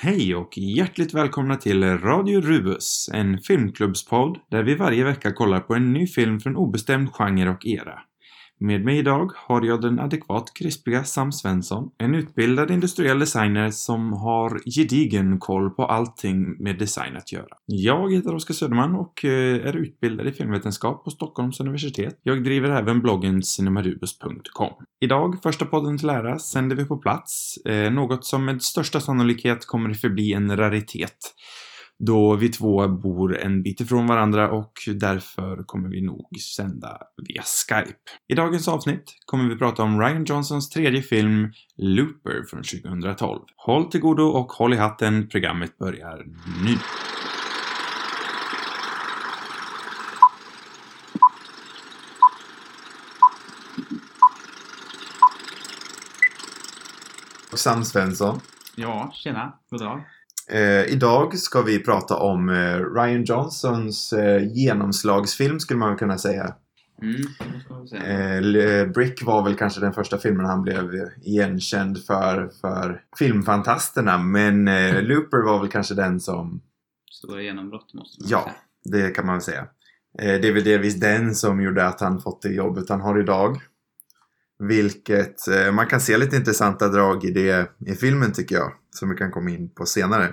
Hej och hjärtligt välkomna till Radio Rubus, en filmklubbspodd där vi varje vecka kollar på en ny film från obestämd genre och era. Med mig idag har jag den adekvat krispiga Sam Svensson, en utbildad industriell designer som har gedigen koll på allting med design att göra. Jag heter Oskar Söderman och eh, är utbildad i filmvetenskap på Stockholms universitet. Jag driver även bloggen cinemarubus.com. Idag, första podden till ära, sänder vi på plats, eh, något som med största sannolikhet kommer att förbli en raritet då vi två bor en bit ifrån varandra och därför kommer vi nog sända via Skype. I dagens avsnitt kommer vi prata om Ryan Johnsons tredje film Looper från 2012. Håll till godo och håll i hatten, programmet börjar nu. Sam Svensson. Ja, tjena. God dag. Eh, idag ska vi prata om eh, Ryan Johnsons eh, genomslagsfilm skulle man kunna säga. Mm, säga. Eh, Brick var väl kanske den första filmen han blev igenkänd för, för filmfantasterna. Men eh, Looper var väl kanske den som... Stora genombrott måste man Ja, säga. det kan man väl säga. Eh, det är väl delvis den som gjorde att han fått det jobbet han har idag. Vilket man kan se lite intressanta drag i det i filmen tycker jag. Som vi kan komma in på senare.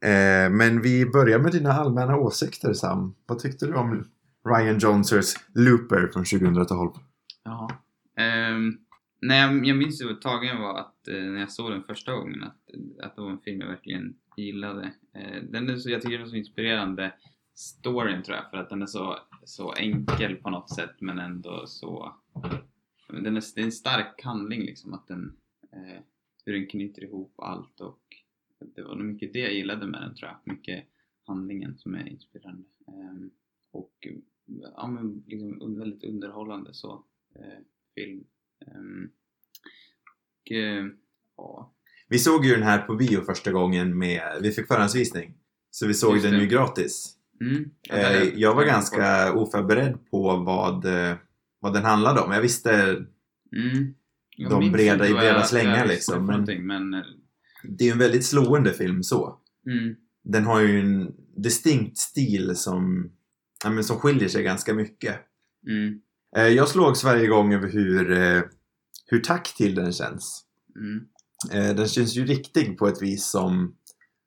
Eh, men vi börjar med dina allmänna åsikter Sam. Vad tyckte du om Ryan Johnsons Looper från 2012? Ja. Um, nej, jag, minns hur tagen var att eh, när jag såg den första gången att, att det var en film jag verkligen gillade. Eh, den är så, jag tycker den är så inspirerande storyn tror jag för att den är så, så enkel på något sätt men ändå så men den är, det är en stark handling liksom att den eh, hur den knyter ihop allt och det var nog mycket det jag gillade med den tror jag. Mycket handlingen som är inspirerande. Ehm, och ja, men liksom väldigt underhållande så eh, film. Ehm, och eh, ja, Vi såg ju den här på bio första gången med, vi fick förhandsvisning. Så vi såg Just den det. ju gratis. mm, ja, Eh, jag var ganska oförberedd på vad, vad den handlade om. Jag visste, mm, jag de breda- i breda slängar, liksom, men- men det är en väldigt slående film så. mm, Den har ju en distinkt stil som, ja, men som skiljer sig ganska mycket. mm, Eh, jag slogs varje gång över hur, eh, hur taktil den känns. mm, Eh, den känns ju riktig på ett vis som,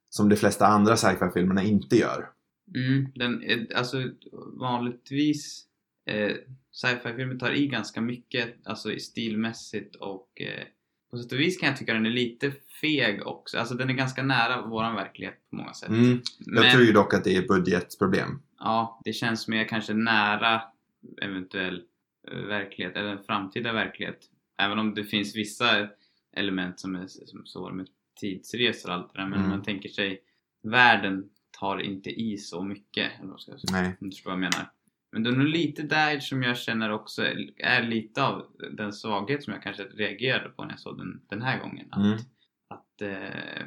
som de flesta andra sci-fi-filmerna inte gör. mm, den, alltså vanligtvis eh, sci-fi-filmer tar i ganska mycket, alltså stilmässigt och eh, på sätt och vis kan jag tycka den är lite feg också. Alltså den är ganska nära våran verklighet på många sätt. Mm. Jag Men- tror ju dock att det är budgetproblem. Ja, det känns mer kanske nära eventuell eh, verklighet eller framtida verklighet. Även om det finns vissa element som är som så med tidsresor och allt det där. Men Mm. man tänker sig världen tar inte i så mycket. Eller vad ska jag säga? Nej. Om du förstår vad jag menar. Men det är nog lite där som jag känner också är lite av den svaghet som jag kanske reagerade på när jag såg den den här gången. Att, Mm. att eh,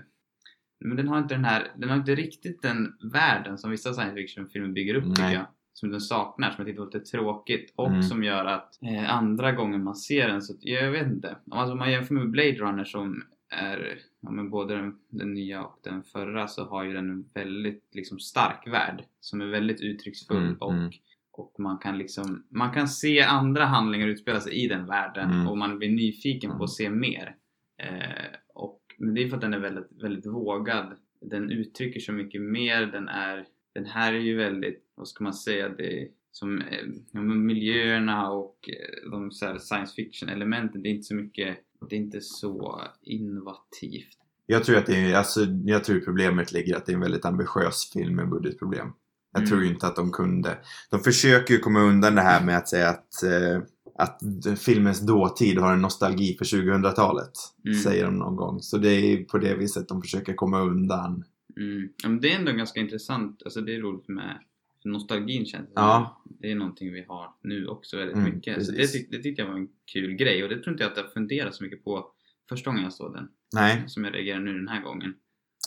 men den har inte den här, den har inte riktigt den världen som vissa science fiction-filmer bygger upp tycker jag. Som den saknar, som jag tyckte var lite tråkigt och Mm. som gör att eh, andra gången man ser den så, jag vet inte. Alltså om man jämför med Blade Runner som är, ja men både den, den nya och den förra så har ju den en väldigt liksom stark värld som är väldigt uttrycksfull Mm, och mm. Och man kan liksom, man kan se andra handlingar utspela sig i den världen Mm. och man blir nyfiken Mm. på att se mer. Eh, och, men det är för att den är väldigt, väldigt vågad. Den uttrycker så mycket mer, den är, den här är ju väldigt, vad ska man säga, det som eh, ja, miljöerna och eh, de så science fiction elementen, det är inte så mycket, det är inte så innovativt. Jag tror att det är, alltså, jag tror problemet ligger att det är en väldigt ambitiös film med budgetproblem. Jag Mm. tror inte att de kunde. De försöker ju komma undan det här med att säga att, eh, att filmens dåtid har en nostalgi för 2000-talet. Mm. Säger de någon gång. Så det är på det viset de försöker komma undan. Mm. Ja, men det är ändå ganska intressant, alltså det är roligt med nostalgin känns det Ja. Det är någonting vi har nu också väldigt Mm, mycket. Så det, tyck, det tyckte jag var en kul grej och det tror inte jag att jag funderat så mycket på första gången jag såg den. Nej, Som jag reagerade nu den här gången.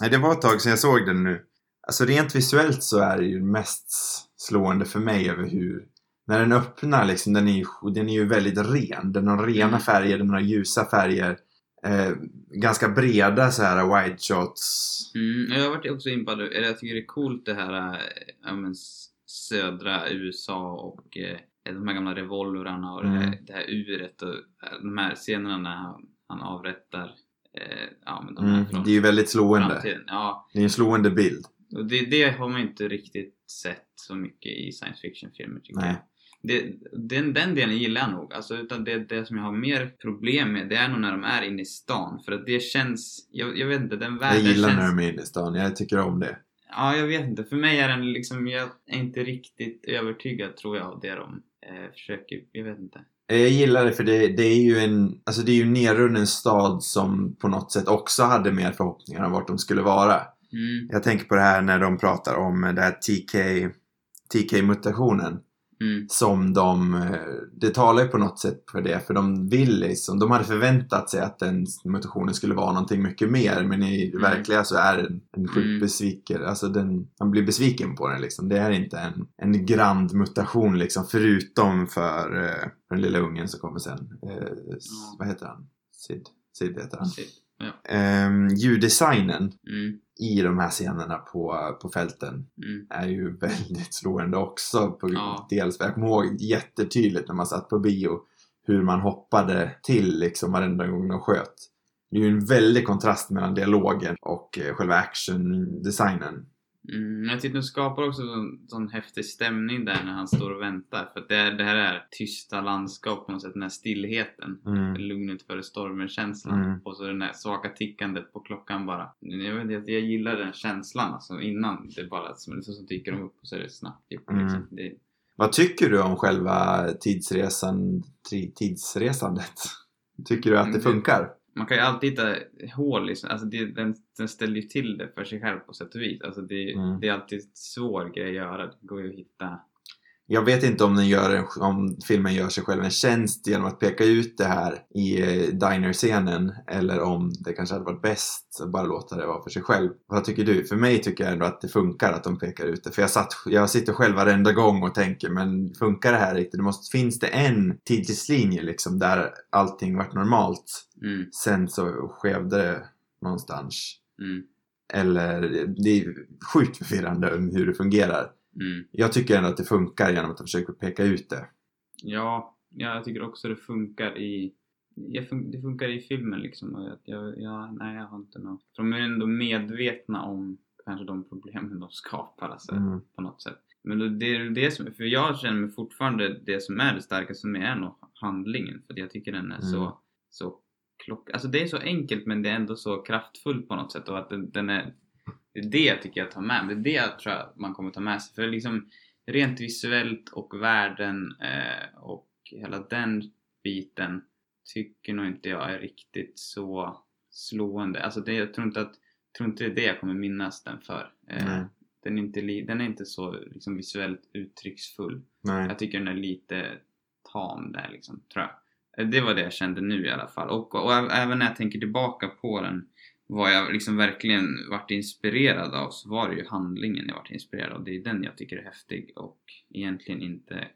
Nej, det var ett tag sedan jag såg den nu. Alltså rent visuellt så är det ju mest slående för mig över hur när den öppnar liksom, den är ju, den är ju väldigt ren. Den har rena Mm. färger, den har ljusa färger. eh, ganska breda så här wide shots. Mm, jag har varit också inpad, eller jag tycker det är coolt det här äh, ja, men, södra USA och äh, de här gamla revolvrarna och det, här, Mm. det här uret och äh, de här scenerna när han, han avrättar äh, ja, men de Mm, här från det är ju väldigt slående. framtiden. Ja, Det är en slående bild. Och det, det har man inte riktigt sett så mycket i science fiction-filmer tycker Nej. jag. Det, den, den delen gillar jag nog. Alltså, utan det, det som jag har mer problem med det är nog när de är inne i stan. För att det känns, jag, jag vet inte, den Jag världen gillar känns... när de är inne i stan. Jag tycker om det. Ja, jag vet inte. För mig är den liksom, jag är inte riktigt övertygad tror jag av det de eh, försöker, jag vet inte. Jag gillar det för det, det är ju en alltså det är ju en nerrunnen stad som på något sätt också hade mer förhoppningar om vart de skulle vara. Mm, Jag tänker på det här när de pratar om det här TK, TK-mutationen. mm, Som de, det talar ju på något sätt för det för de vill liksom, de hade förväntat sig att den mutationen skulle vara någonting mycket mer men i det Mm. verkliga så är den en sjukt Mm. besviken, alltså den, man blir besviken på den liksom. Det är inte en, en grand mutation liksom förutom för, eh, för den lilla ungen som kommer sen. Eh. Vad heter han? Sid? Sid heter han. shit. Ja. Eh, ljuddesignen Mm, i de här scenerna på, på fälten mm, är ju väldigt slående också. På, Ja. Dels, jag kommer ihåg jättetydligt när man satt på bio hur man hoppade till liksom varenda gång de sköt. Det är ju en väldig kontrast mellan dialogen och eh, själva action-designen. Mm. Jag tycker de skapar också sån, sån häftig stämning där när han står och väntar. För att det, är, det här är tysta landskap på något sätt, den här stillheten. Mm. Lugnet före stormen-känslan. Mm. Och så det där svaka tickandet på klockan bara. Jag, vet, inte, jag gillar den känslan alltså innan det bara som, så, så dyker de upp och så är det snabbt gjort. Mm. Liksom. Det, Vad tycker du om själva tidsresan, tidsresandet? Tycker du att det Mm, det- funkar? Man kan ju alltid hitta hål liksom. alltså det, den, den ställer ju till det för sig själv på sätt och vis. Alltså det, Mm. det är alltid en svår grej att göra. Det går ju att hitta. Jag vet inte om, den gör en, om filmen gör sig själv en tjänst genom att peka ut det här i eh, diner-scenen eller om det kanske hade varit bäst att bara låta det vara för sig själv. Vad tycker du? För mig tycker jag ändå att det funkar att de pekar ut det. För jag, satt, jag sitter själv varenda gång och tänker, men funkar det här riktigt? Det måste, finns det en tidslinje liksom där allting vart normalt? Mm, Sen så skevde det någonstans. mm, Eller det är sjukt förvirrande om hur det fungerar. Mm. Jag tycker ändå att det funkar genom att de försöker peka ut det. Ja, ja, jag tycker också det funkar i fun- det funkar i filmen liksom. Och jag, jag, jag, nej, jag har inte något. De är ändå medvetna om kanske de problemen de skapar alltså, Mm. på något sätt. Men det är det som, för jag känner mig fortfarande, det som är det starkaste som är nog handlingen. För jag tycker den är Mm. så, så klock... Alltså det är så enkelt men det är ändå så kraftfullt på något sätt. Och att den, den är, det är det jag tycker jag tar med mig. Det är det jag tror jag man kommer ta med sig. För liksom rent visuellt och världen eh, och hela den biten tycker nog inte jag är riktigt så slående. Alltså det, jag tror inte att tror inte det är det jag kommer minnas den för. Eh, den, är inte den är inte så liksom, visuellt uttrycksfull. Nej. Jag tycker den är lite tam där liksom, tror jag. Eh, Det var det jag kände nu i alla fall. Och, och ä- även när jag tänker tillbaka på den vad jag liksom verkligen vart inspirerad av så var det ju handlingen jag vart inspirerad av. Det är den jag tycker är häftig och egentligen inte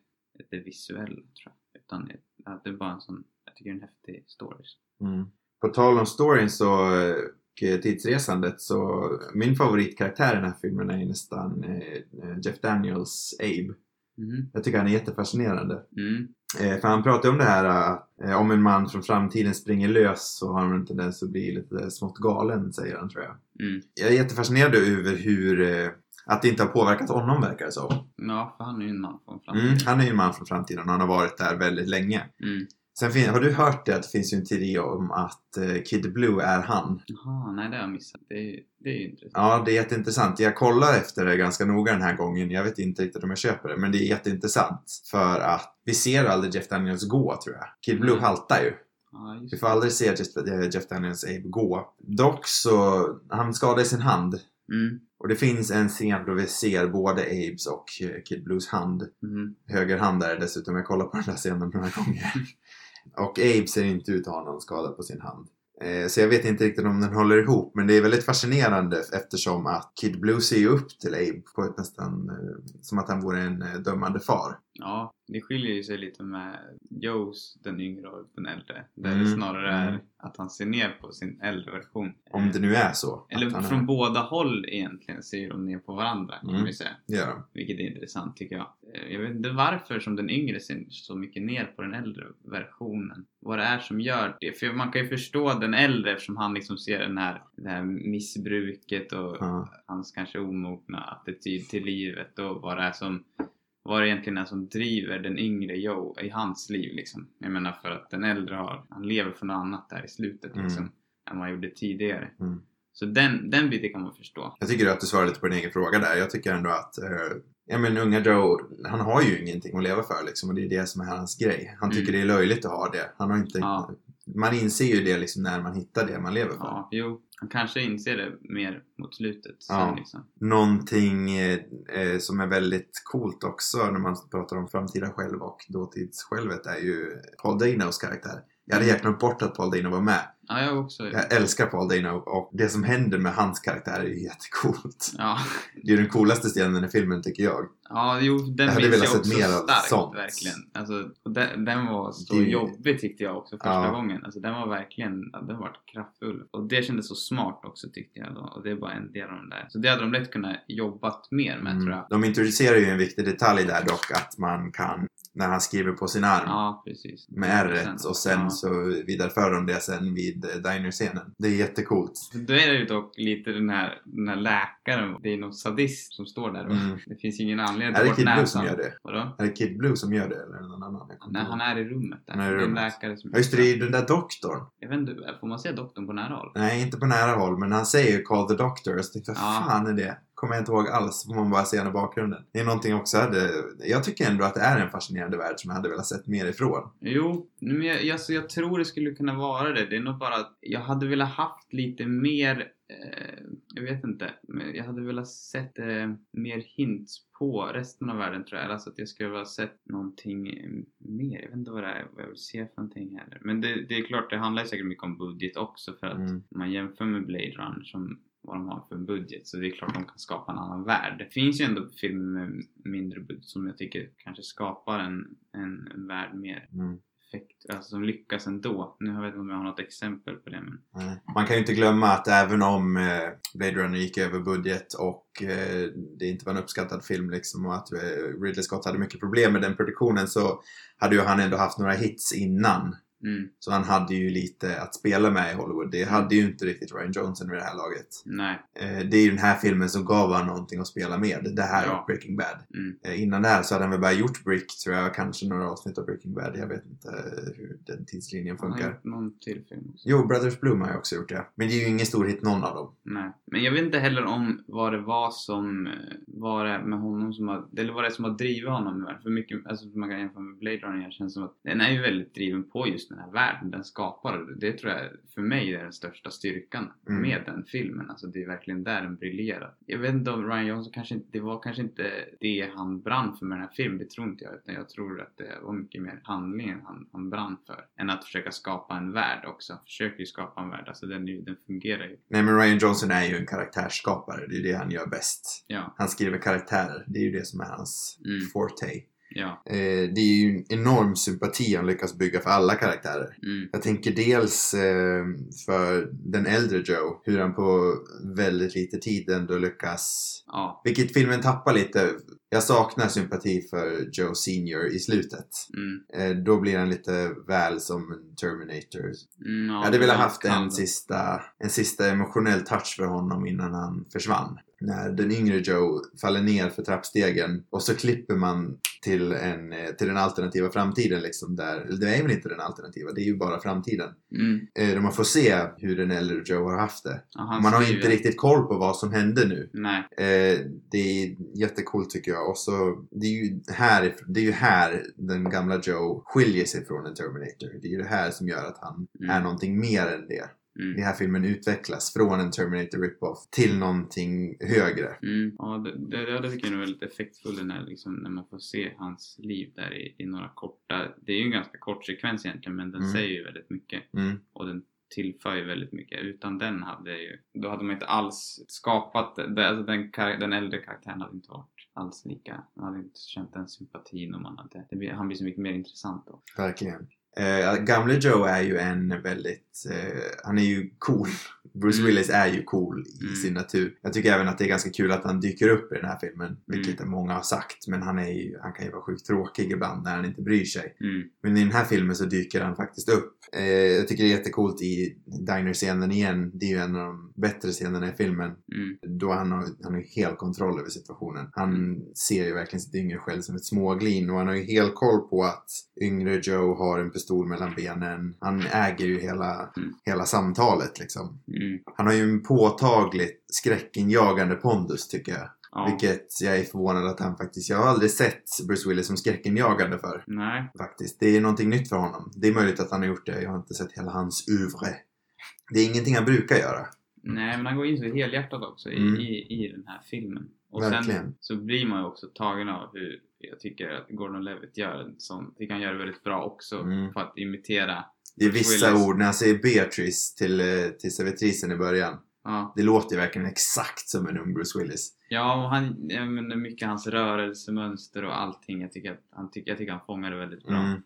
det visuella tror jag. Utan det- att det är bara en sån, jag tycker det är en häftig story. Mm. På tal om storyn så, och eh, tidsresandet så min favoritkaraktär i den här filmen är nästan eh, Jeff Daniels Abe. Mhm. Jag tycker han är jättefascinerande. Mm. Eh, för han pratar om det här eh, om en man från framtiden springer lös så har han en tendens att bli lite smått galen, säger han tror jag. Mm. Jag är jättefascinerad över hur eh, att det inte har påverkat honom verkar det som. Ja, för han är ju en man från framtiden. Mm, han är ju en man från framtiden och han har varit där väldigt länge. Mm. Sen fin- har du hört det att det finns ju en teori om att eh, Kid Blue är han? Jaha, nej det har jag missat. Det är, det är ju intressant. Ja, det är jätteintressant. Jag kollar efter det ganska noga den här gången. Jag vet inte riktigt om jag köper det, men det är jätteintressant. För att vi ser aldrig Jeff Daniels gå, tror jag. Kid Blue Mm. haltar ju. Ja, Vi får aldrig se Jeff, eh, Jeff Daniels Abe gå. Dock så, han skadar sin hand. Mm. Och det finns en scen då vi ser både Abes och eh, Kid Blues hand. Mm. Höger hand där dessutom. Jag kollar på den där scenen några gånger. Och Abe ser inte ut att ha någon skada på sin hand. Eh, Så jag vet inte riktigt om den håller ihop. Men det är väldigt fascinerande eftersom att Kid Blue ser ju upp till Abe på ett nästan eh, som att han vore en eh, dömande far. Ja, det skiljer ju sig lite med Joes, den yngre och den äldre. Där Mm, det snarare är mm. att han ser ner på sin äldre version. Om det nu är så. Eller från är, båda håll egentligen ser de ner på varandra kan Mm. vi säga. det gör de. Vilket är intressant tycker jag. Eh, Jag vet inte varför som den yngre ser så mycket ner på den äldre versionen. Vad det är som gör det. För man kan ju förstå den äldre eftersom han liksom ser den här, det här missbruket och Ja. hans kanske omogna attityd till livet och vad det är som vad det egentligen är som driver den yngre Joe i hans liv liksom. Jag menar för att den äldre har, han lever för något annat där i slutet Mm. liksom. Än vad han gjorde tidigare. Mm. Så den, den biten kan man förstå. Jag tycker att du svarar lite på din egen fråga där. Jag tycker ändå att eh, Ja men unga Joe, han har ju ingenting att leva för liksom och det är det som är hans grej. Han tycker Mm. det är löjligt att ha det. Han har inte... Ja. Man inser ju det liksom när man hittar det man lever för. Ja, jo. Han kanske inser det mer mot slutet. Ja. Sen liksom. Någonting eh, eh, som är väldigt coolt också när man pratar om framtida själv och dåtidssjälvet är ju Paul Danos karaktär. Jag hade helt glömt bort att Paul Dano var med. Ja, jag också. Jag älskar Paul Dano och det som händer med hans karaktär är ju jättecoolt. Ja, Det är den coolaste scenen i filmen tycker jag. ja jo, den Jag hade minns jag också mer starkt sånt. verkligen. Alltså, den, den var så Det- jobbig tyckte jag också första Ja. gången. Alltså den var verkligen, den var kraftfull. Och det kändes så smart också tyckte jag då. Och det är bara en del av den där. Så det hade de lätt kunnat jobbat mer med tror jag. Mm. De introducerar ju en viktig detalj där dock att man kan, när han skriver på sin arm Ja, precis. med ärret och sen ja. så vidareför de det sen vid eh, diner-scenen. Det är jättecoolt. Då är det ju dock lite den här, den här läkaren, det är någon sadist som står där. Mm. Det finns ingen anledning Är att det ta bort Kid Blue som gör det? Vadå? Är det Kid Blue som gör det eller det någon annan? Nej, han är i rummet där. Han är i Det är en rummet. läkare som Ja just det, det är ju den där doktorn. Jag vet inte, får man se doktorn på nära håll? Nej, inte på nära håll, men han säger ju Call the Doctor. Och så tänkte jag, vad Ja. fan är det? Kommer jag inte ihåg alls. Får man bara se honom i bakgrunden. Det är någonting också hade... Jag tycker ändå att det är en fascinerande värld som jag hade velat sett mer ifrån. Jo, men jag, jag, så jag tror det skulle kunna vara det. Det är nog bara att jag hade velat haft lite mer, eh, jag vet inte, men jag hade velat sett eh, mer hints på resten av världen tror jag. Alltså att jag skulle ha sett någonting eh, mer. Jag vet inte vad det är, vad jag vill se för någonting heller. Men det, det är klart, det handlar säkert mycket om budget också för att Mm. man jämför med Blade Runner som vad de har för budget så det är klart de kan skapa en annan värld. Det finns ju ändå filmer med mindre budget som jag tycker kanske skapar en, en, värld mer Mm. effekt, alltså som lyckas ändå. Nu vet jag inte om jag har något exempel på det men. Man kan ju inte glömma att även om eh, Blade Runner gick över budget och eh, det inte var en uppskattad film liksom och att eh, Ridley Scott hade mycket problem med den produktionen så hade ju han ändå haft några hits innan. Mm, Så han hade ju lite att spela med i Hollywood. Det hade ju inte riktigt Ryan Johnson vid det här laget. nej. Eh, det är ju den här filmen som gav han någonting att spela med. Det här Ja. Breaking Bad. Mm, Eh, innan det här så hade han väl bara gjort Brick, tror jag. Kanske några avsnitt av Breaking Bad. Jag vet inte hur den tidslinjen han har funkar. gjort någon till film också. Jo, Brothers Bloom har jag också gjort det. Men det är ju ingen stor hit någon av dem. Nej. Men jag vet inte heller om vad det var som var det med honom som har, eller vad det är som har drivit honom. För mycket, alltså man kan jämföra med Blade Runner, känns som att den är ju väldigt driven på just den här världen den skapar. Det tror jag för mig är den största styrkan Mm. med den filmen. Alltså det är verkligen där den briljerar. Jag vet inte om Ryan Johnson kanske inte, det var kanske inte det han brann för med den här filmen, det tror inte jag. Utan jag tror att det var mycket mer handlingen han, han brann för. Än att försöka skapa en värld också. Han försöker ju skapa en värld, alltså den, den fungerar ju. Nej, men Ryan Johnson är ju en karaktärsskapare. Det är ju det han gör bäst. Ja. Han skriver karaktärer. Det är ju det som är hans Mm. forte. Ja. Eh, det är ju en enorm sympati han lyckas bygga för alla karaktärer. Mm. Jag tänker dels eh, för den äldre Joe, hur han på väldigt lite tid ändå lyckas Ja. vilket filmen tappar lite. Jag saknar sympati för Joe Senior i slutet. Mm. Eh, då blir han lite väl som en Terminator. Mm, ja, jag hade velat haft en sista, en sista emotionell touch för honom innan han försvann. När den yngre Joe faller ner för trappstegen och så klipper man till, en, eh, till den alternativa framtiden liksom där, det är väl inte den alternativa, det är ju bara framtiden. Mm. Eh, där man får se hur den äldre Joe har haft det. Ja, han Man har inte riktigt koll på vad som hände nu. Nej. Eh, det är jättecoolt tycker jag. Och så, det är ju här, det är ju här den gamla Joe skiljer sig från en Terminator. Det är ju det här som gör att han Mm. är någonting mer än det. Mm. Den här filmen utvecklas från en Terminator rip-off till någonting högre. Mm. Ja, det, det, det tycker jag är väldigt effektfullt när, liksom, när man får se hans liv där i, i några korta... Det är ju en ganska kort sekvens egentligen men den Mm. säger ju väldigt mycket. Mm. Och den tillför ju väldigt mycket. Utan den hade ju, då hade man inte alls skapat, det, alltså den, den äldre karaktären hade inte varit alls lika, man hade inte känt den sympatin och man hade, det han blir så mycket mer intressant då. Verkligen. Eh, gamle Joe är ju en väldigt, eh, han är ju cool. Bruce Mm. Willis är ju cool i Mm. sin natur. Jag tycker även att det är ganska kul att han dyker upp i den här filmen, vilket Mm. många har sagt. Men han, är ju, han kan ju vara sjukt tråkig ibland när han inte bryr sig. Mm, Men i den här filmen så dyker han faktiskt upp. Eh, jag tycker det är jättecoolt i diner-scenen igen. Det är ju en av de bättre scenerna i filmen. mm, Då han har han har ju helt kontroll över situationen. Han Mm. ser ju verkligen sitt yngre själv som ett småglin och han har ju helt koll på att yngre Joe har en pistol mellan benen. Han äger ju hela, Mm. hela samtalet liksom. mm, Han har ju en påtagligt skräckinjagande pondus tycker jag. ja. Vilket jag är förvånad att han faktiskt, jag har aldrig sett Bruce Willis som skräckinjagande för Nej, faktiskt. Det är någonting nytt för honom. Det är möjligt att han har gjort det. Jag har inte sett hela hans uvre. Det är ingenting han brukar göra. nej men han går in så helhjärtat också i, Mm. i, i den här filmen. Och Verkligen. sen så blir man ju också tagen av hur jag tycker att Gordon Levitt gör en sån, tycker han gör det väldigt bra också Mm. för att imitera. Det är vissa Willis. ord, när han säger Beatrice till, eh, till servitrisen i början. Ja, Det låter ju verkligen exakt som en ung Bruce Willis. ja och han, jag menar, mycket hans rörelsemönster och allting. Jag tycker att han, tycker, jag tycker han fångar det väldigt bra. Mm.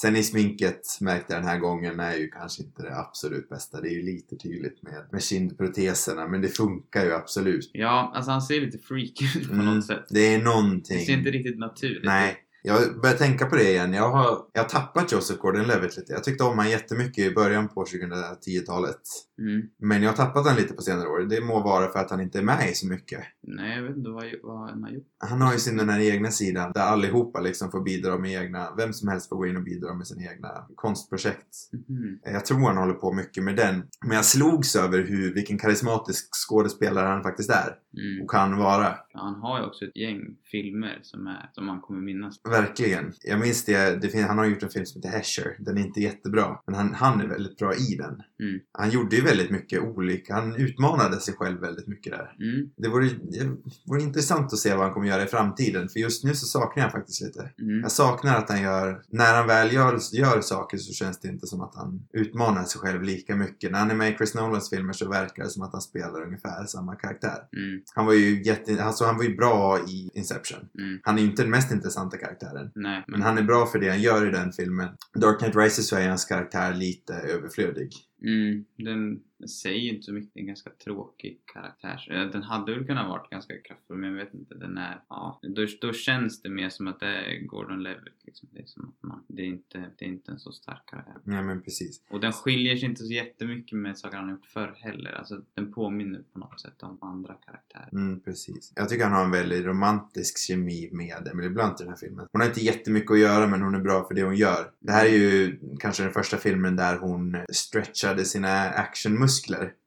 Sen i sminket märkte jag den här gången är ju kanske inte det absolut bästa. Det är ju lite tydligt med, med kindproteserna men det funkar ju absolut. Ja, alltså han ser lite freaky ut på Mm. något sätt. Det är Det någonting. ser inte riktigt naturligt ut. Nej. Jag börjar tänka på det igen. Jag har, jag har tappat Joseph Gordon-Levitt lite. Jag tyckte om honom jättemycket i början på 2010-talet. Mm. Men jag har tappat honom lite på senare år. Det må vara för att han inte är med i så mycket. Nej, jag vet inte vad, vad han har gjort. Han har ju sin den här egna sidan där allihopa liksom får bidra med egna, vem som helst får gå in och bidra med sina egna konstprojekt. Mhm. Jag tror han håller på mycket med den. Men jag slogs över hur, vilken karismatisk skådespelare han faktiskt är Mm. och kan vara. Han har ju också ett gäng filmer som, är, som man kommer minnas. Verkligen. Jag minns det, det fin- han har gjort en film som heter Hesher. Den är inte jättebra, men han, han är väldigt bra i den. Mm. Han gjorde ju väldigt mycket olika, han utmanade sig själv väldigt mycket där. Mm. Det vore, det vore intressant att se vad han kommer göra i framtiden, för just nu så saknar jag faktiskt lite. Mm. Jag saknar att han gör, när han väl gör, gör saker så känns det inte som att han utmanar sig själv lika mycket. När han är med i Chris Nolans filmer så verkar det som att han spelar ungefär samma karaktär. Mm. Han var ju jätte, alltså han var ju bra i Inception. Mm. Han är ju inte den mest intressanta karaktären. Nej, Men han är bra för det han gör i den filmen. Dark Knight Rises så är hans karaktär lite överflödig. Mm, den säger ju inte så mycket, det är en ganska tråkig karaktär. Eh, Den hade väl kunnat varit ganska kraftfull, men jag vet inte, den är, ja, då, då känns det mer som att det är Gordon Levitt liksom. Det är som att man, det är inte, det är inte en så stark karaktär. Nej men precis. Och den skiljer sig inte så jättemycket med saker han har gjort förr heller. Alltså den påminner på något sätt om andra karaktärer. Mm, precis. Jag tycker han har en väldigt romantisk kemi med Emily Blunt i den här filmen. Hon har inte jättemycket att göra men hon är bra för det hon gör. Det här är ju kanske den första filmen där hon stretchade sina actionmuskler.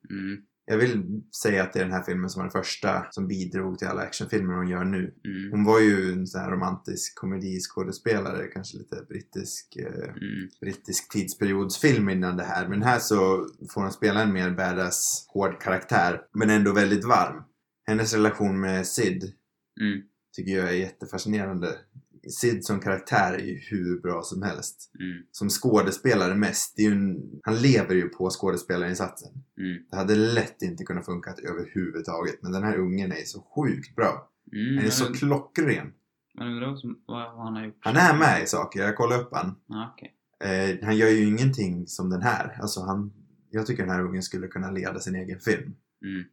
Mm, Jag vill säga att det är den här filmen som var den första som bidrog till alla actionfilmer hon gör nu. mm, Hon var ju en sån här romantisk komediskådespelare, kanske lite brittisk, eh, mm, brittisk tidsperiodsfilm innan det här. Men här så får hon spela en mer badass, hård karaktär, men ändå väldigt varm. Hennes relation med Sid mm, tycker jag är jättefascinerande. Sid som karaktär är ju hur bra som helst. mm, Som skådespelare mest, det är ju en, han lever ju på skådespelarinsatsen. mm, Det hade lätt inte kunnat funka överhuvudtaget, men den här ungen är så sjukt bra. mm. Han är så klockren. Vad, vad han har gjort. Han är med i saker, jag kollade upp han. Okej. Eh, han gör ju ingenting som den här. Alltså han, jag tycker den här ungen skulle kunna leda sin egen film. Mm,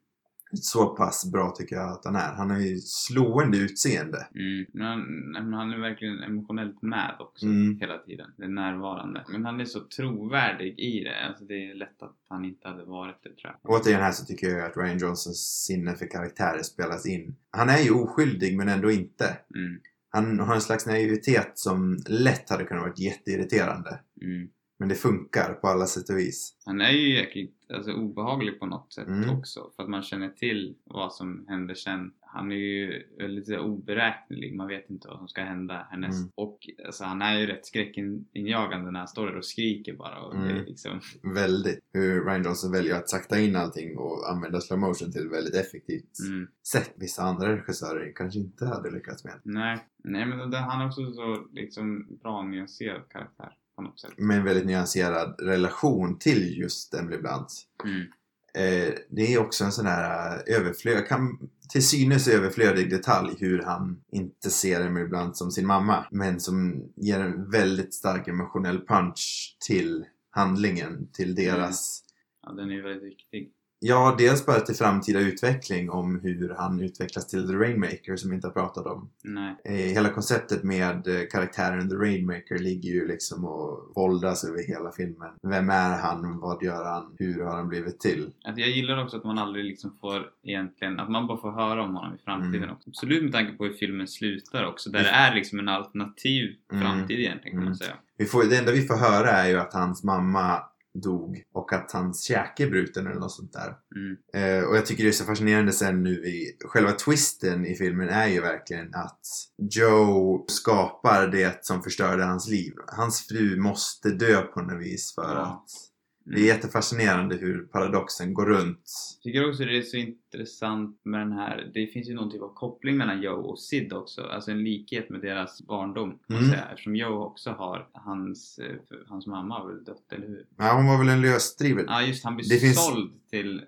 Så pass bra tycker jag att han är. Han har ju slående utseende. mm. Men han, han är verkligen emotionellt med också Mm. hela tiden. Det är närvarande. Men han är så trovärdig i det. Alltså det är lätt att han inte hade varit det tror jag. Återigen här så tycker jag att Ryan Johnsons sinne för karaktärer spelas in. Han är ju oskyldig men ändå inte. Mm, Han har en slags naivitet som lätt hade kunnat vara jätteirriterande. mm. Men det funkar på alla sätt och vis. Han är ju jäkligt alltså, obehaglig på något sätt Mm. också. För att man känner till vad som händer sen. Han är ju här, oberäknelig. Man vet inte vad som ska hända härnäst. Mm. Och alltså, han är ju rätt skräckinjagande när han står där och skriker bara. Och det Mm. liksom, Väldigt. Hur Ryan Johnson väljer att sakta in allting och använda slow motion till väldigt effektivt mm. sätt. Vissa andra regissörer kanske inte hade lyckats med. Nej, nej men han är också så liksom bra nyanserad karaktär. På något sätt. med en väldigt nyanserad relation till just Emily Blunt. Mm. Eh, det är också en sån här eh, överflöd, kan, till synes överflödig detalj hur han inte ser Emily Blunt som sin mamma. Men som ger en väldigt stark emotionell punch till handlingen, till deras Ja, den är väldigt viktig. Ja, dels bara till framtida utveckling om hur han utvecklas till The Rainmaker som vi inte har pratat om. Nej. Eh, Hela konceptet med eh, karaktären The Rainmaker ligger ju liksom och våldas över hela filmen. Vem är han? Vad gör han? Hur har han blivit till? Att jag gillar också att man aldrig liksom får egentligen, att man bara får höra om honom i framtiden Mm. också. Absolut med tanke på hur filmen slutar också, där det är liksom en alternativ Mm. framtid egentligen kan man Mm. säga. Vi får, det enda vi får höra är ju att hans mamma dog och att hans käke är bruten eller något sånt där. Mm. Eh, och jag tycker det är så fascinerande sen nu i själva twisten i filmen är ju verkligen att Joe skapar det som förstörde hans liv. Hans fru måste dö på något vis för Ja. att det är jättefascinerande hur paradoxen går runt. Jag tycker också det är så intressant med den här, det finns ju någon typ av koppling mellan Joe och Sid också, alltså en likhet med deras barndom kan Mm. säga, eftersom Joe också har hans, eh, hans mamma har väl dött, eller hur? Ja, hon var väl en lösdriven. Ja just han blir Det finns- såld till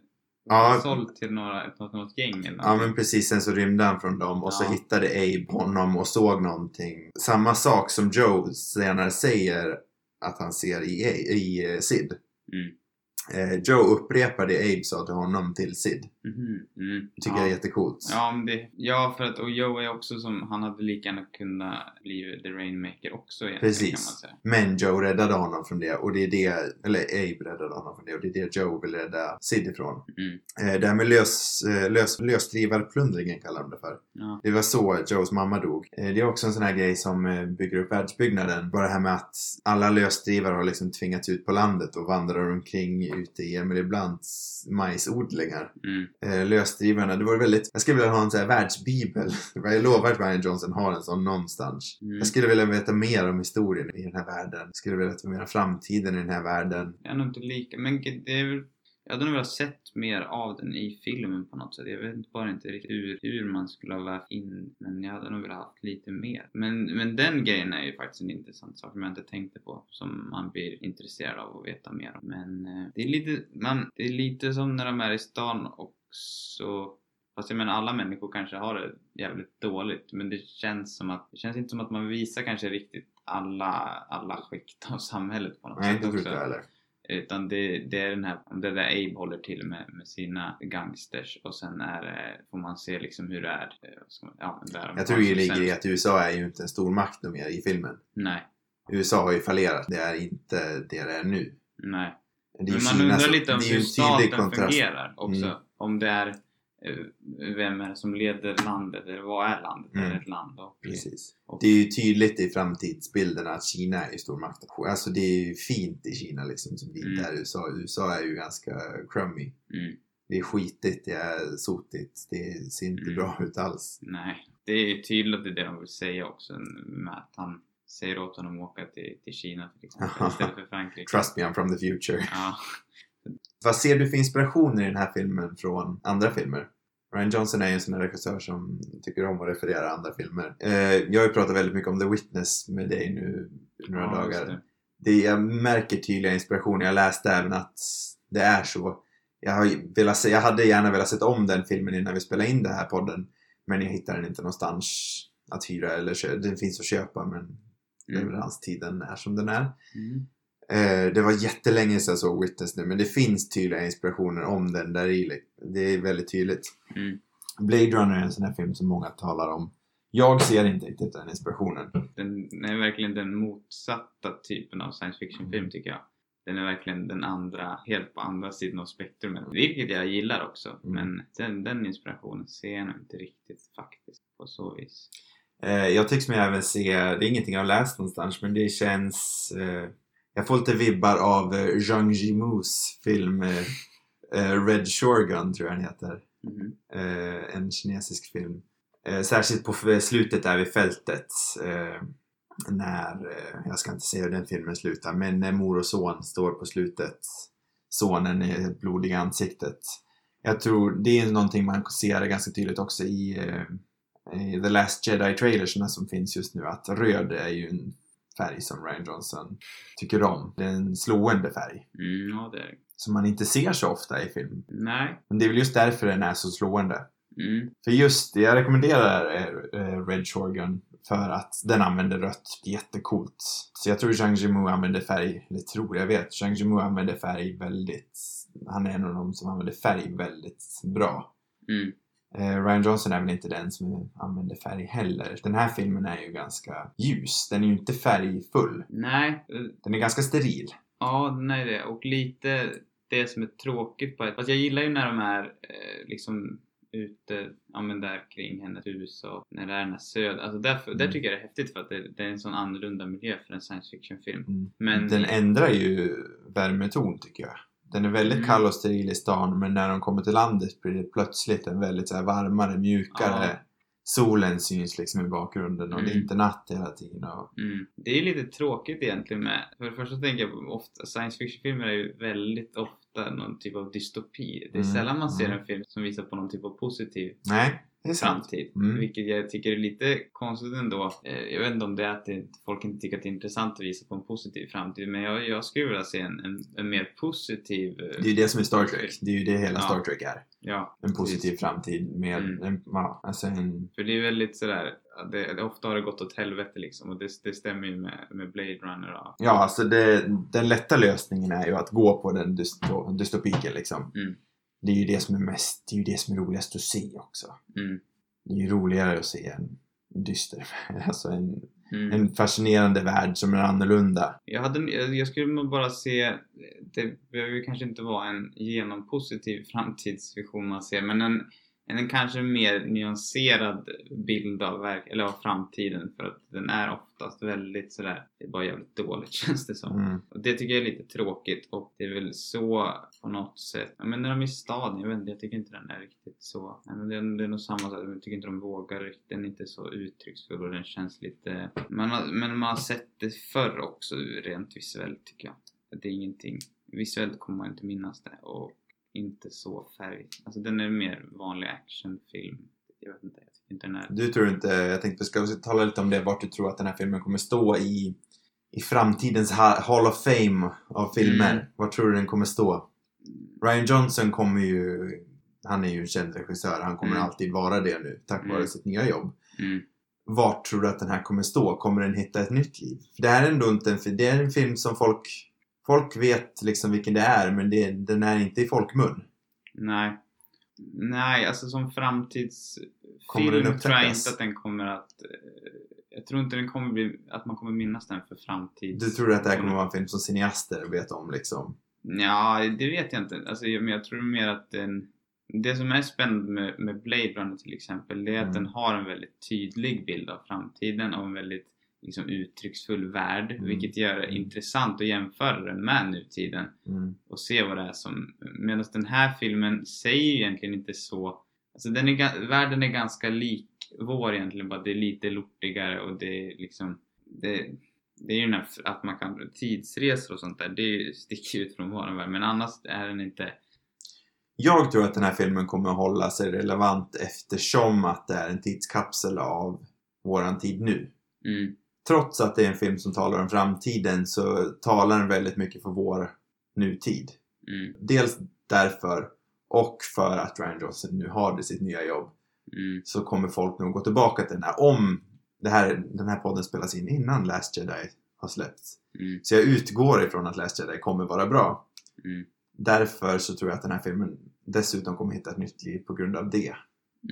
Ja. såld till några, något, något gäng eller Ja men precis, sen så rymde han från dem och så Ja. hittade Abe honom och såg någonting. Samma sak som Joe senare säger att han ser i, i eh, Sid. Mm. Eh, Joe upprepar det Abe sa till honom till Sid. Mhm, mm. Tycker ja. jag är jättecoolt. Ja, men det, ja, för att och Joe är också som, han hade lika gärna kunnat bli The Rainmaker också Precis. Men Joe räddade honom från det och det är det, eller Abe räddade honom från det och det är det Joe vill rädda Sid ifrån. Mm. Eh, det här med lös, eh, lös, lösdrivarplundringen kallar de det för. Ja. Det var så Joes mamma dog. Eh, Det är också en sån här grej som eh, bygger upp världsbyggnaden. Bara det här med att alla lösdrivare har liksom tvingats ut på landet och vandrar omkring ute i Emily Blunts majsodlingar. Mm. Eh, lösdrivarna, det vore väldigt... Jag skulle vilja ha en sån här världsbibel. Jag lovar att Ryan Johnson har en sån någonstans. Mm. Jag skulle vilja veta mer om historien i den här världen. Jag skulle vilja veta mer om framtiden i den här världen. Jag är nog inte lika, men det är väl jag hade nog velat sett mer av den i filmen på något sätt. Jag vet bara inte riktigt hur, hur man skulle ha vävt in men jag hade nog velat ha lite mer. Men, men den grejen är ju faktiskt en intressant sak som jag inte tänkte på. Som man blir intresserad av att veta mer om. Men eh, det är lite, man, det är lite som när de är i stan också. Fast jag menar alla människor kanske har det jävligt dåligt. Men det känns som att, det känns inte som att man visar kanske riktigt alla, alla skikt av samhället på något Nej, sätt inte tror också. jag heller. Utan det, det är den här, det där Abe håller till med, med sina gangsters och sen är det, får man se liksom hur det är. eh, Ja, där Jag tror det ligger i att USA är ju inte en stor makt mer i filmen. Nej, USA har ju fallerat. Det är inte det det är nu. nej. Det är Men man Kina undrar lite om hur staten fungerar också. Mm. Om det är eh, vem är det som leder landet eller vad är landet? Är Mm. det ett land? Och, Precis. och, Det är ju tydligt i framtidsbilderna att Kina är stormakt. Alltså det är ju fint i Kina liksom som det inte Mm. är USA. USA är ju ganska crummy. mm, Det är skitigt, det är sotigt, det ser inte Mm. bra ut alls. nej, det är ju tydligt det är det de vill säga också med att han säger åt honom att åka till, till Kina till exempel istället för Frankrike. Trust me, I'm from the future. Ja. Vad ser du för inspirationer i den här filmen från andra filmer? Ryan Johnson är ju en sån här regissör som tycker om att referera andra filmer. Eh, jag har ju pratat väldigt mycket om The Witness med dig nu några Ja, dagar. det. Det, jag märker tydliga inspirationer. Jag läste även att det är så. Jag, har velat jag hade gärna velat sett om den filmen innan vi spelade in den här podden. Men jag hittar den inte någonstans att hyra eller köpa. Den finns att köpa men Mm. leveranstiden är som den är. Mm. Eh, det var jättelänge sedan jag såg Witness nu, men det finns tydliga inspirationer om den där i. Det är väldigt tydligt. Mm. Blade Runner är en sån här film som många talar om. Jag ser inte riktigt den inspirationen. Den är verkligen den motsatta typen av science fiction-film tycker jag. Den är verkligen den andra, helt på andra sidan av spektrumet. Vilket jag gillar också. Mm. Men den, den inspirationen ser jag nog inte riktigt faktiskt på så vis. Eh, jag tycks mig även se, det är ingenting jag har läst någonstans, men det känns... Eh, jag får lite vibbar av eh, Zhang Yimous film eh, eh, Red Shogun, tror jag den heter. Mhm. eh, en kinesisk film. Eh, särskilt på slutet där vid fältet. Eh, när, eh, jag ska inte säga hur den filmen slutar, men när mor och son står på slutet. Sonen i ansiktet. Jag tror det är någonting man ser ganska tydligt också i, eh, i The Last Jedi trailersna som finns just nu. Att röd är ju en färg som Ryan Johnson tycker om. Det är en slående färg. Mm, ja, det är. Som man inte ser så ofta i film. Nej. Men det är väl just därför den är så slående. Mm. För just jag rekommenderar eh, eh, Red Shorgun för att den använder rött jättecoolt. Så jag tror Zhang Yimou använder färg, eller tror, jag vet, Zhang Yimou använder färg väldigt, han är en av de som använder färg väldigt bra. Mm. Eh, Ryan Johnson är väl inte den som använder färg heller. Den här filmen är ju ganska ljus, den är ju inte färgfull. Nej. Den är ganska steril. Ja, nej det. Och lite det som är tråkigt på ett... Fast jag gillar ju när de är eh, liksom ute, ja men där kring hennes hus och när det är den här söd... Alltså där Mm. tycker jag det är häftigt för att det, det är en sån annorlunda miljö för en science fiction film. Mm. Men... Den ändrar ju värmeton tycker jag. Den är väldigt Mm. kall och steril i stan men när de kommer till landet blir det plötsligt en väldigt så här varmare, mjukare. Ja. Solen syns liksom i bakgrunden och det är Mm. inte natt hela tiden. Och... Mm. Det är ju lite tråkigt egentligen med... För det första tänker jag ofta, science fiction-filmer är ju väldigt ofta någon typ av dystopi. Det är Mm, sällan man ser mm. en film som visar på någon typ av positiv Nej, det är sant. Mm. Vilket jag tycker är lite konstigt ändå. Eh, Jag vet inte om det är att det, folk inte tycker att det är intressant att visa på en positiv framtid. Men jag, jag skulle vilja se en, en, en mer positiv... eh, Det är ju det som är Star Trek. Det är ju det hela Ja. Star Trek är. Ja, En positiv precis. framtid med Mm. en, ja, alltså en... För det är väldigt sådär, det, det, ofta har det gått åt helvete liksom och det, det stämmer ju med, med Blade Runner och Ja, alltså det, den lätta lösningen är ju att gå på den dysto, dystopiken liksom. Mm. Det är ju det som är mest, det är ju det som är roligast att se också. mm, Det är ju roligare att se en dyster, alltså en, mm. en fascinerande värld som är annorlunda. Jag, hade, jag skulle bara se, det behöver ju kanske inte vara en genompositiv framtidsvision man ser, men en, en kanske mer nyanserad bild av, verk, eller av framtiden för att den är oftast väldigt sådär, det är bara jävligt dåligt känns det som. Mm. Och det tycker jag är lite tråkigt och det är väl så på något sätt. Ja, men när de är i staden, jag vet inte, jag tycker inte den är riktigt så. Ja, men det, är, det är nog samma sak, jag tycker inte de vågar riktigt. Den är inte så uttrycksfull och den känns lite... Man har, men man har sett det förr också rent visuellt tycker jag. Det är ingenting. Visuellt kommer man inte minnas det och inte så färg. Alltså den är mer vanlig actionfilm. Jag vet inte, jag tycker inte den är... Du tror inte, jag tänkte ska vi tala lite om det, vart du tror att den här filmen kommer stå i, i framtidens ha- Hall of Fame av filmer. Mm. Var tror du den kommer stå? Ryan Johnson kommer ju, han är ju en känd regissör, han kommer Mm. alltid vara det nu tack vare Mm. sitt nya jobb. Mm. Vart tror du att den här kommer stå? Kommer den hitta ett nytt liv? För det här är ändå inte en, det är en film som folk Folk vet liksom vilken det är men det, den är inte i folkmun. Nej. Nej, alltså som framtidsfilm tror jag inte att den kommer att... eh, Jag tror inte den kommer bli, att man kommer minnas den för framtids... Du tror att det här kommer vara en film som cineaster vet om liksom? Ja, det vet jag inte. Alltså, jag- men jag tror mer att den... Det som är spännande med, med Blade Runner till exempel, det är att Mm. den har en väldigt tydlig bild av framtiden och en väldigt liksom, uttrycksfull värld, Mm. vilket gör det Mm. intressant att jämföra den med nutiden Mm. och se vad det är som... Medan den här filmen säger ju egentligen inte så... Alltså den är, världen är ganska lik vår egentligen, bara det är lite lortigare och det är liksom... Det, det är ju den här, att man kan... Tidsresor och sånt där, det sticker ut från vår värld. Men annars är den inte... Jag tror att den här filmen kommer att hålla sig relevant eftersom att det är en tidskapsel av våran tid nu. Mm, Trots att det är en film som talar om framtiden så talar den väldigt mycket för vår nutid. mm, Dels därför och för att Ryan Johnson nu har det sitt nya jobb mm, så kommer folk nog gå tillbaka till den här om det här, den här podden spelas in innan Last Jedi har släppts. mm, Så jag utgår ifrån att Last Jedi kommer vara bra. mm. Därför så tror jag att den här filmen dessutom kommer hitta ett nytt liv på grund av det.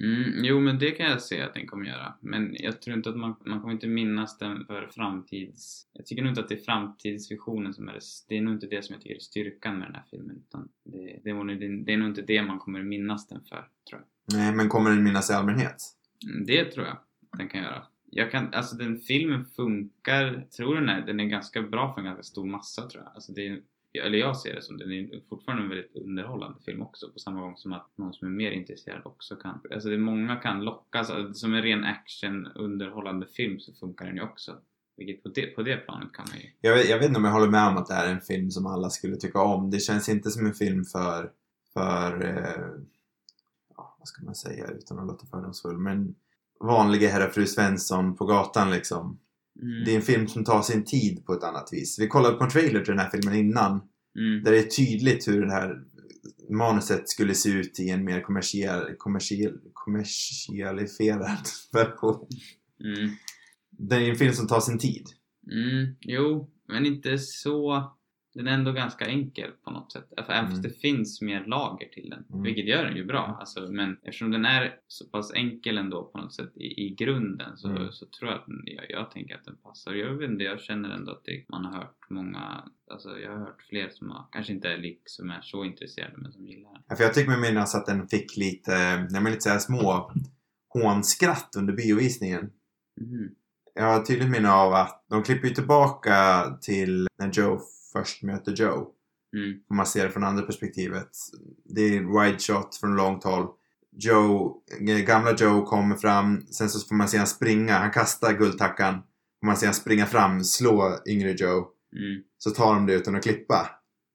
Mm, jo, men det kan jag se att den kommer göra. Men jag tror inte att man, man kommer inte minnas den för framtids... Jag tycker nog inte att det är framtidsvisionen som är det... Det är nog inte det som jag tycker är styrkan med den här filmen. Utan det, det, är nog- det, det är nog inte det man kommer minnas den för, tror jag. Nej, men kommer den minnas i allmänhet? Mm, Det tror jag den kan göra. Jag kan, alltså den filmen funkar, tror den är, den är ganska bra för en ganska stor massa tror jag. Alltså det är, eller jag ser det som den är fortfarande en väldigt underhållande film också på samma gång som att någon som är mer intresserad också kan. Alltså det är många kan lockas, alltså, som en ren action underhållande film så funkar den ju också. Vilket på det, på det planet kan man ju. Jag vet, jag vet inte om jag håller med om att det här är en film som alla skulle tycka om. Det känns inte som en film för, för eh, ja, vad ska man säga utan att låta fördomsfull, men vanliga herrar fru Svensson på gatan liksom. Mm. Det är en film som tar sin tid på ett annat vis. Vi kollade på en trailer till den här filmen innan. Mm. Där det är tydligt hur det här manuset skulle se ut i en mer kommersiell, kommersiell, kommersialiserad version. Mm. Det är en film som tar sin tid. Mm. Jo, men inte så... Den är ändå ganska enkel på något sätt. För Även fast Mm. det finns mer lager till den. Mm. Vilket gör den ju bra. Alltså, men eftersom den är så pass enkel ändå på något sätt i, i grunden så, Mm. så tror jag att den, jag, jag tänker att den passar. Jag vet inte, jag känner ändå att det, man har hört många, alltså jag har hört fler som har, kanske inte är liksom är så intresserade men som gillar den. Ja, För jag tycker mig minnas att den fick lite, jag menar lite så här små hånskratt under biovisningen. Mhm. Jag har tydligt minne av att de klipper ju tillbaka till när Joe först möter Joe. Mm. Om man ser det från andra perspektivet. Det är wide shot från långt håll. Joe, eh, gamla Joe kommer fram. Sen så får man se han springa. Han kastar guldtackan. Får man se han springa fram, slå yngre Joe. Mm. Så tar de det utan att klippa.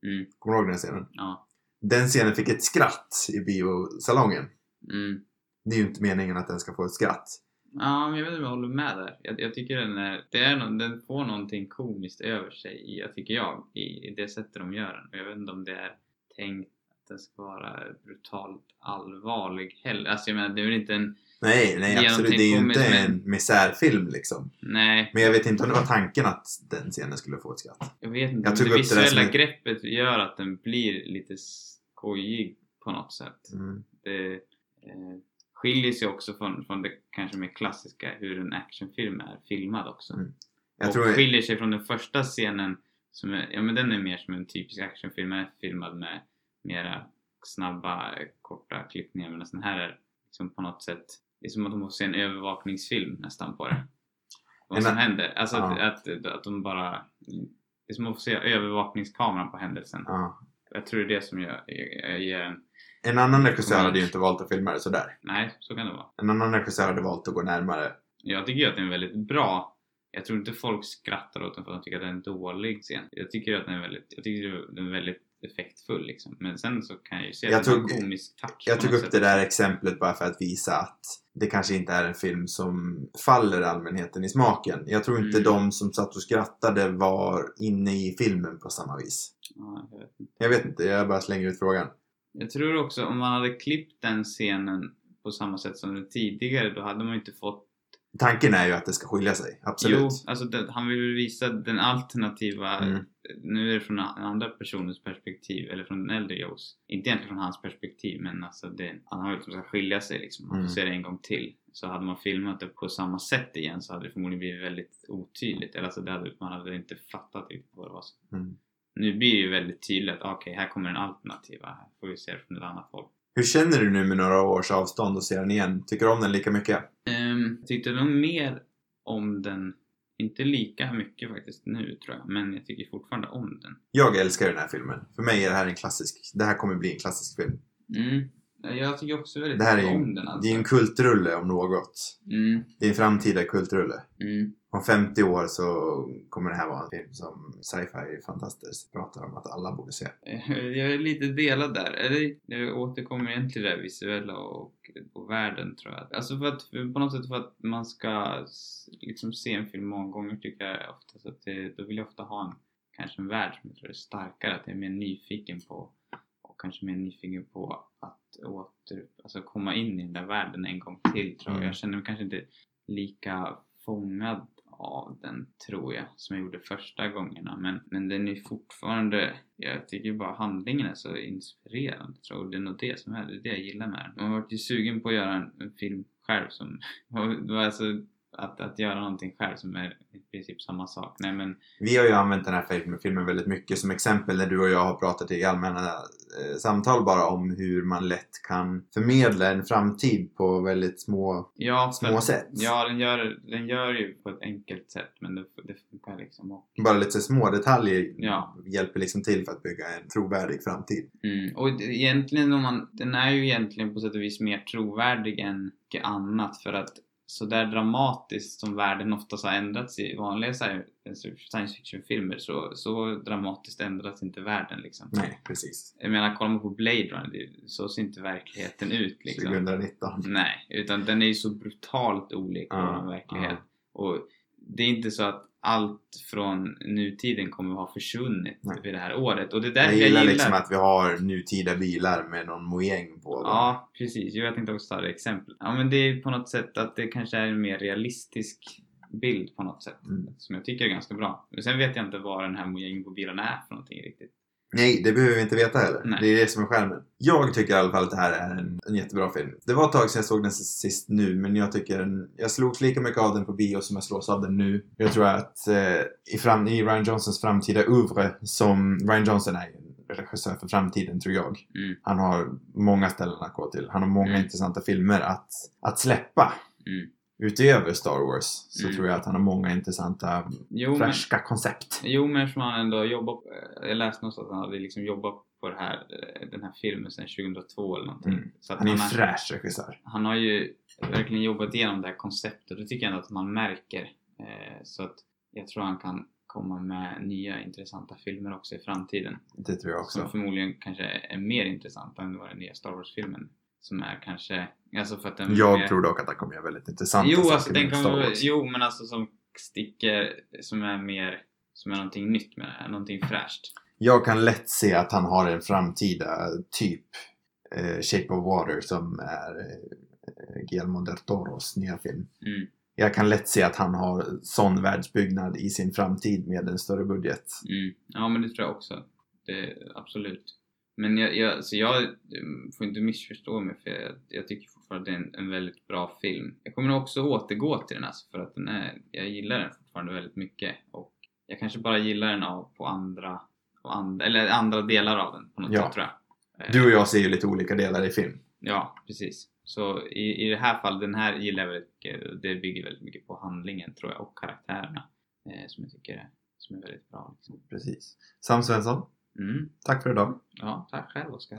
Mm. Kommer du ihåg den scenen? Ja. Den scenen fick ett skratt i biosalongen. Mm. Det är ju inte meningen att den ska få ett skratt. Ja, men jag vet inte om jag håller med där. Jag, jag tycker den är, det är no, den får någonting komiskt över sig jag tycker jag, i, i det sättet de gör den. Och jag vet inte om det är tänkt att den ska vara brutalt allvarlig heller. Alltså jag menar, det är väl inte en, Nej, nej Det absolut. Det är ju inte komiskt, en misärfilm liksom. nej, Men jag vet inte om det var tanken att den scenen skulle få ett skratt. jag vet inte. Jag tog det det visuella ett- greppet gör att den blir lite skojig på något sätt. Mm. Det eh, skiljer sig också från, från det kanske mer klassiska, hur en actionfilm är filmad också. Mm. Jag och tror... skiljer sig från den första scenen som är, ja men den är mer som en typisk actionfilm, är filmad med mera snabba, korta klippningar medan den här är liksom på något sätt, det är som att de får se en övervakningsfilm nästan på det. Vad som händer, alltså att, Ja. att, att de bara, det är som att få se övervakningskameran på händelsen. Ja. Jag tror det är det som gör, jag, jag ger en, En annan regissör hade ju inte valt att filma det sådär. nej så kan det vara. En annan regissör hade valt att gå närmare. Jag tycker ju att den är väldigt bra. Jag tror inte folk skrattar åt den för att de tycker att det är en dålig scen. Jag tycker att den är väldigt, jag tycker den är väldigt effektfull liksom. Men sen så kan jag ju se Jag att den tog- en komisk touch Jag tog upp sätt det där exemplet bara för att visa att det kanske inte är en film som faller allmänheten i smaken. Jag tror inte Mm. de som satt och skrattade var inne i filmen på samma vis. Ja, jag, vet. Jag vet inte, jag bara slänger ut frågan. Jag tror också om man hade klippt den scenen på samma sätt som den tidigare då hade man ju inte fått Tanken är ju att det ska skilja sig, absolut. Jo, alltså den, han vill väl visa den alternativa, Mm. nu är det från den andra personens perspektiv, eller från den äldre Joes. Inte egentligen från hans perspektiv, men alltså det, han har liksom ska skilja sig liksom. Man får Mm. se det en gång till. Så hade man filmat det på samma sätt igen så hade det förmodligen blivit väldigt otydligt. Eller alltså det hade, man hade inte fattat riktigt vad det var. som- Mm. Nu blir det ju väldigt tydligt att okej, här kommer den alternativa. Här får vi se det från ett annat håll. Hur känner du nu med några års avstånd och ser den igen? Tycker du om den lika mycket? Um, jag tyckte nog mer om den, inte lika mycket faktiskt nu tror jag, men jag tycker fortfarande om den. Jag älskar den här filmen. För mig är det här en klassisk, det här kommer bli en klassisk film. Mm. Ja, Jag tycker också väldigt Det här är om den alltså. det är en kultrulle om något. Mm, Det är en framtida kultrulle. mm, Om 50 år så kommer det här vara en film som sci-fi fantastiskt pratar om att alla borde se. Jag är lite delad där. Eller, jag återkommer igen till det visuella och, och världen tror jag. Alltså för att, på något sätt för att man ska liksom se en film många gånger tycker jag ofta att det, då vill jag ofta ha en, kanske en värld som jag tror är starkare. Att jag är mer nyfiken på och kanske mer nyfiken på att åter, alltså komma in i den där världen en gång till tror jag. Mm. Jag känner mig kanske inte lika fångad av den tror jag som jag gjorde första gångerna men, men den är fortfarande jag tycker bara handlingen är så inspirerande tror jag och det är nog det som är det, är det jag gillar med den. Man har varit ju sugen på att göra en, en film själv som var alltså att, att göra någonting själv som är i princip samma sak. Nej men Vi har ju använt den här filmen, väldigt mycket som exempel när du och jag har pratat i allmänna eh, samtal bara om hur man lätt kan förmedla en framtid på väldigt små, ja, för- små sätt. Ja, den gör, den gör ju på ett enkelt sätt men det, det funkar liksom och Bara lite små detaljer Ja. hjälper liksom till för att bygga en trovärdig framtid. Mm. Och det- egentligen om man, den är ju egentligen på sätt och vis mer trovärdig än mycket annat för att så där dramatiskt som världen oftast har ändrats i vanliga sci- science fiction-filmer så, så dramatiskt ändras inte världen liksom. Nej, precis. Jag menar, kollar man på Blade Runner, så ser inte verkligheten ut liksom. 2019. Nej, utan den är ju så brutalt olik Ja, vår verklighet. Och det är inte så att allt från nutiden kommer att ha försvunnit Nej. vid det här året. Och det är Jag därför gillar, liksom att vi har nutida bilar med någon mojäng på dem. Ja, precis. Jag tänkte också ta det exempel. Ja, men det är på något sätt att det kanske är en mer realistisk bild på något sätt. Mm. Som jag tycker är ganska bra. Men sen vet jag inte vad den här mojängen på bilen är för någonting riktigt. Nej, det behöver vi inte veta heller. Nej. Det är det som är skärmen. Jag tycker i alla fall att det här är en, en jättebra film. Det var ett tag sedan jag såg den sist nu, men jag tycker den, jag slogs lika mycket av den på bio som jag slås av den nu. Jag tror att eh, i, fram, i Ryan Johnsons framtida oeuvre, som Ryan Johnson är regissör för framtiden tror jag. Mm. Han har många ställen att gå till. Han har många Mm. intressanta filmer att, att släppa. Mm. Utöver Star Wars så Mm. tror jag att han har många intressanta, Jo, men, färska koncept. jo, men eftersom han ändå jobbat... Jag läste någonstans att han hade liksom jobbat på det här, eh, den här filmen sedan 2002 eller någonting. Mm. Så Han är en har- fräsch regissör. han har ju verkligen jobbat igenom det här konceptet och det tycker jag ändå att man märker. Eh, så att jag tror han kan komma med nya intressanta filmer också i framtiden. Det tror jag Som också. förmodligen kanske är mer intressanta än vad den nya Star Wars-filmen. Som är kanske... Alltså för att den Jag mer, tror dock att han kommer göra väldigt intressanta Jo, saker alltså den Wars. Jo, men alltså som sticker... Som är mer... Som är någonting nytt med det här. Någonting fräscht. Jag kan lätt se att han har en framtida typ eh, Shape of Water som är eh, Guillermo del Toros nya film. Mm. Jag kan lätt se att han har sån världsbyggnad i sin framtid med en större budget. Mm. Ja, men det tror jag också. Det, absolut. Men jag, jag, så jag mm, får inte missförstå mig för jag, jag tycker fortfarande det är en, en väldigt bra film. Jag kommer också återgå till den alltså för att den är, jag gillar den fortfarande väldigt mycket och jag kanske bara gillar den av på andra, på andra eller andra delar av den på något Ja. sätt tror jag. Du och jag ser ju lite olika delar i film. Ja, precis. Så i, i det här fallet, den här gillar jag väldigt mycket. Det bygger väldigt mycket på handlingen tror jag och karaktärerna eh, som jag tycker är, som är väldigt bra. Liksom. Precis. Sam Svensson, Mm. tack för idag. Ja, tack själv Oskar.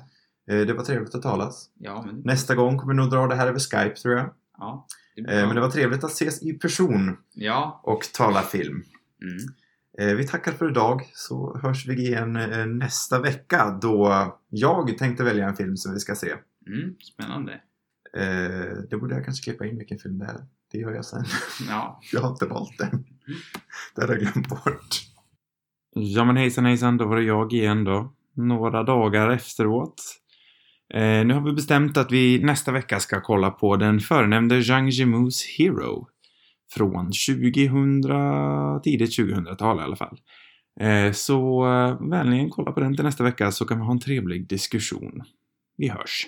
Eh, det var trevligt att talas. Ja, men Nästa gång kommer vi nog dra det här över Skype tror jag. Ja, det Eh, men det var trevligt att ses i person Ja. och tala film. Mm. Eh, Vi tackar för idag så hörs vi igen nästa vecka då jag tänkte välja en film som vi ska se. Mm. Spännande. Det borde jag kanske klippa in vilken film det är. Det gör jag sen. Ja. Jag har inte valt den. Det hade jag glömt bort. Ja men hejsan hejsan, då var det jag igen då. Några dagar efteråt. Eh, nu har vi bestämt att vi nästa vecka ska kolla på den förnämnde Zhang Jimus Hero. Från 2000, tidigt 2000-tal i alla fall. Eh, så eh, vänligen kolla på den till nästa vecka så kan vi ha en trevlig diskussion. Vi hörs.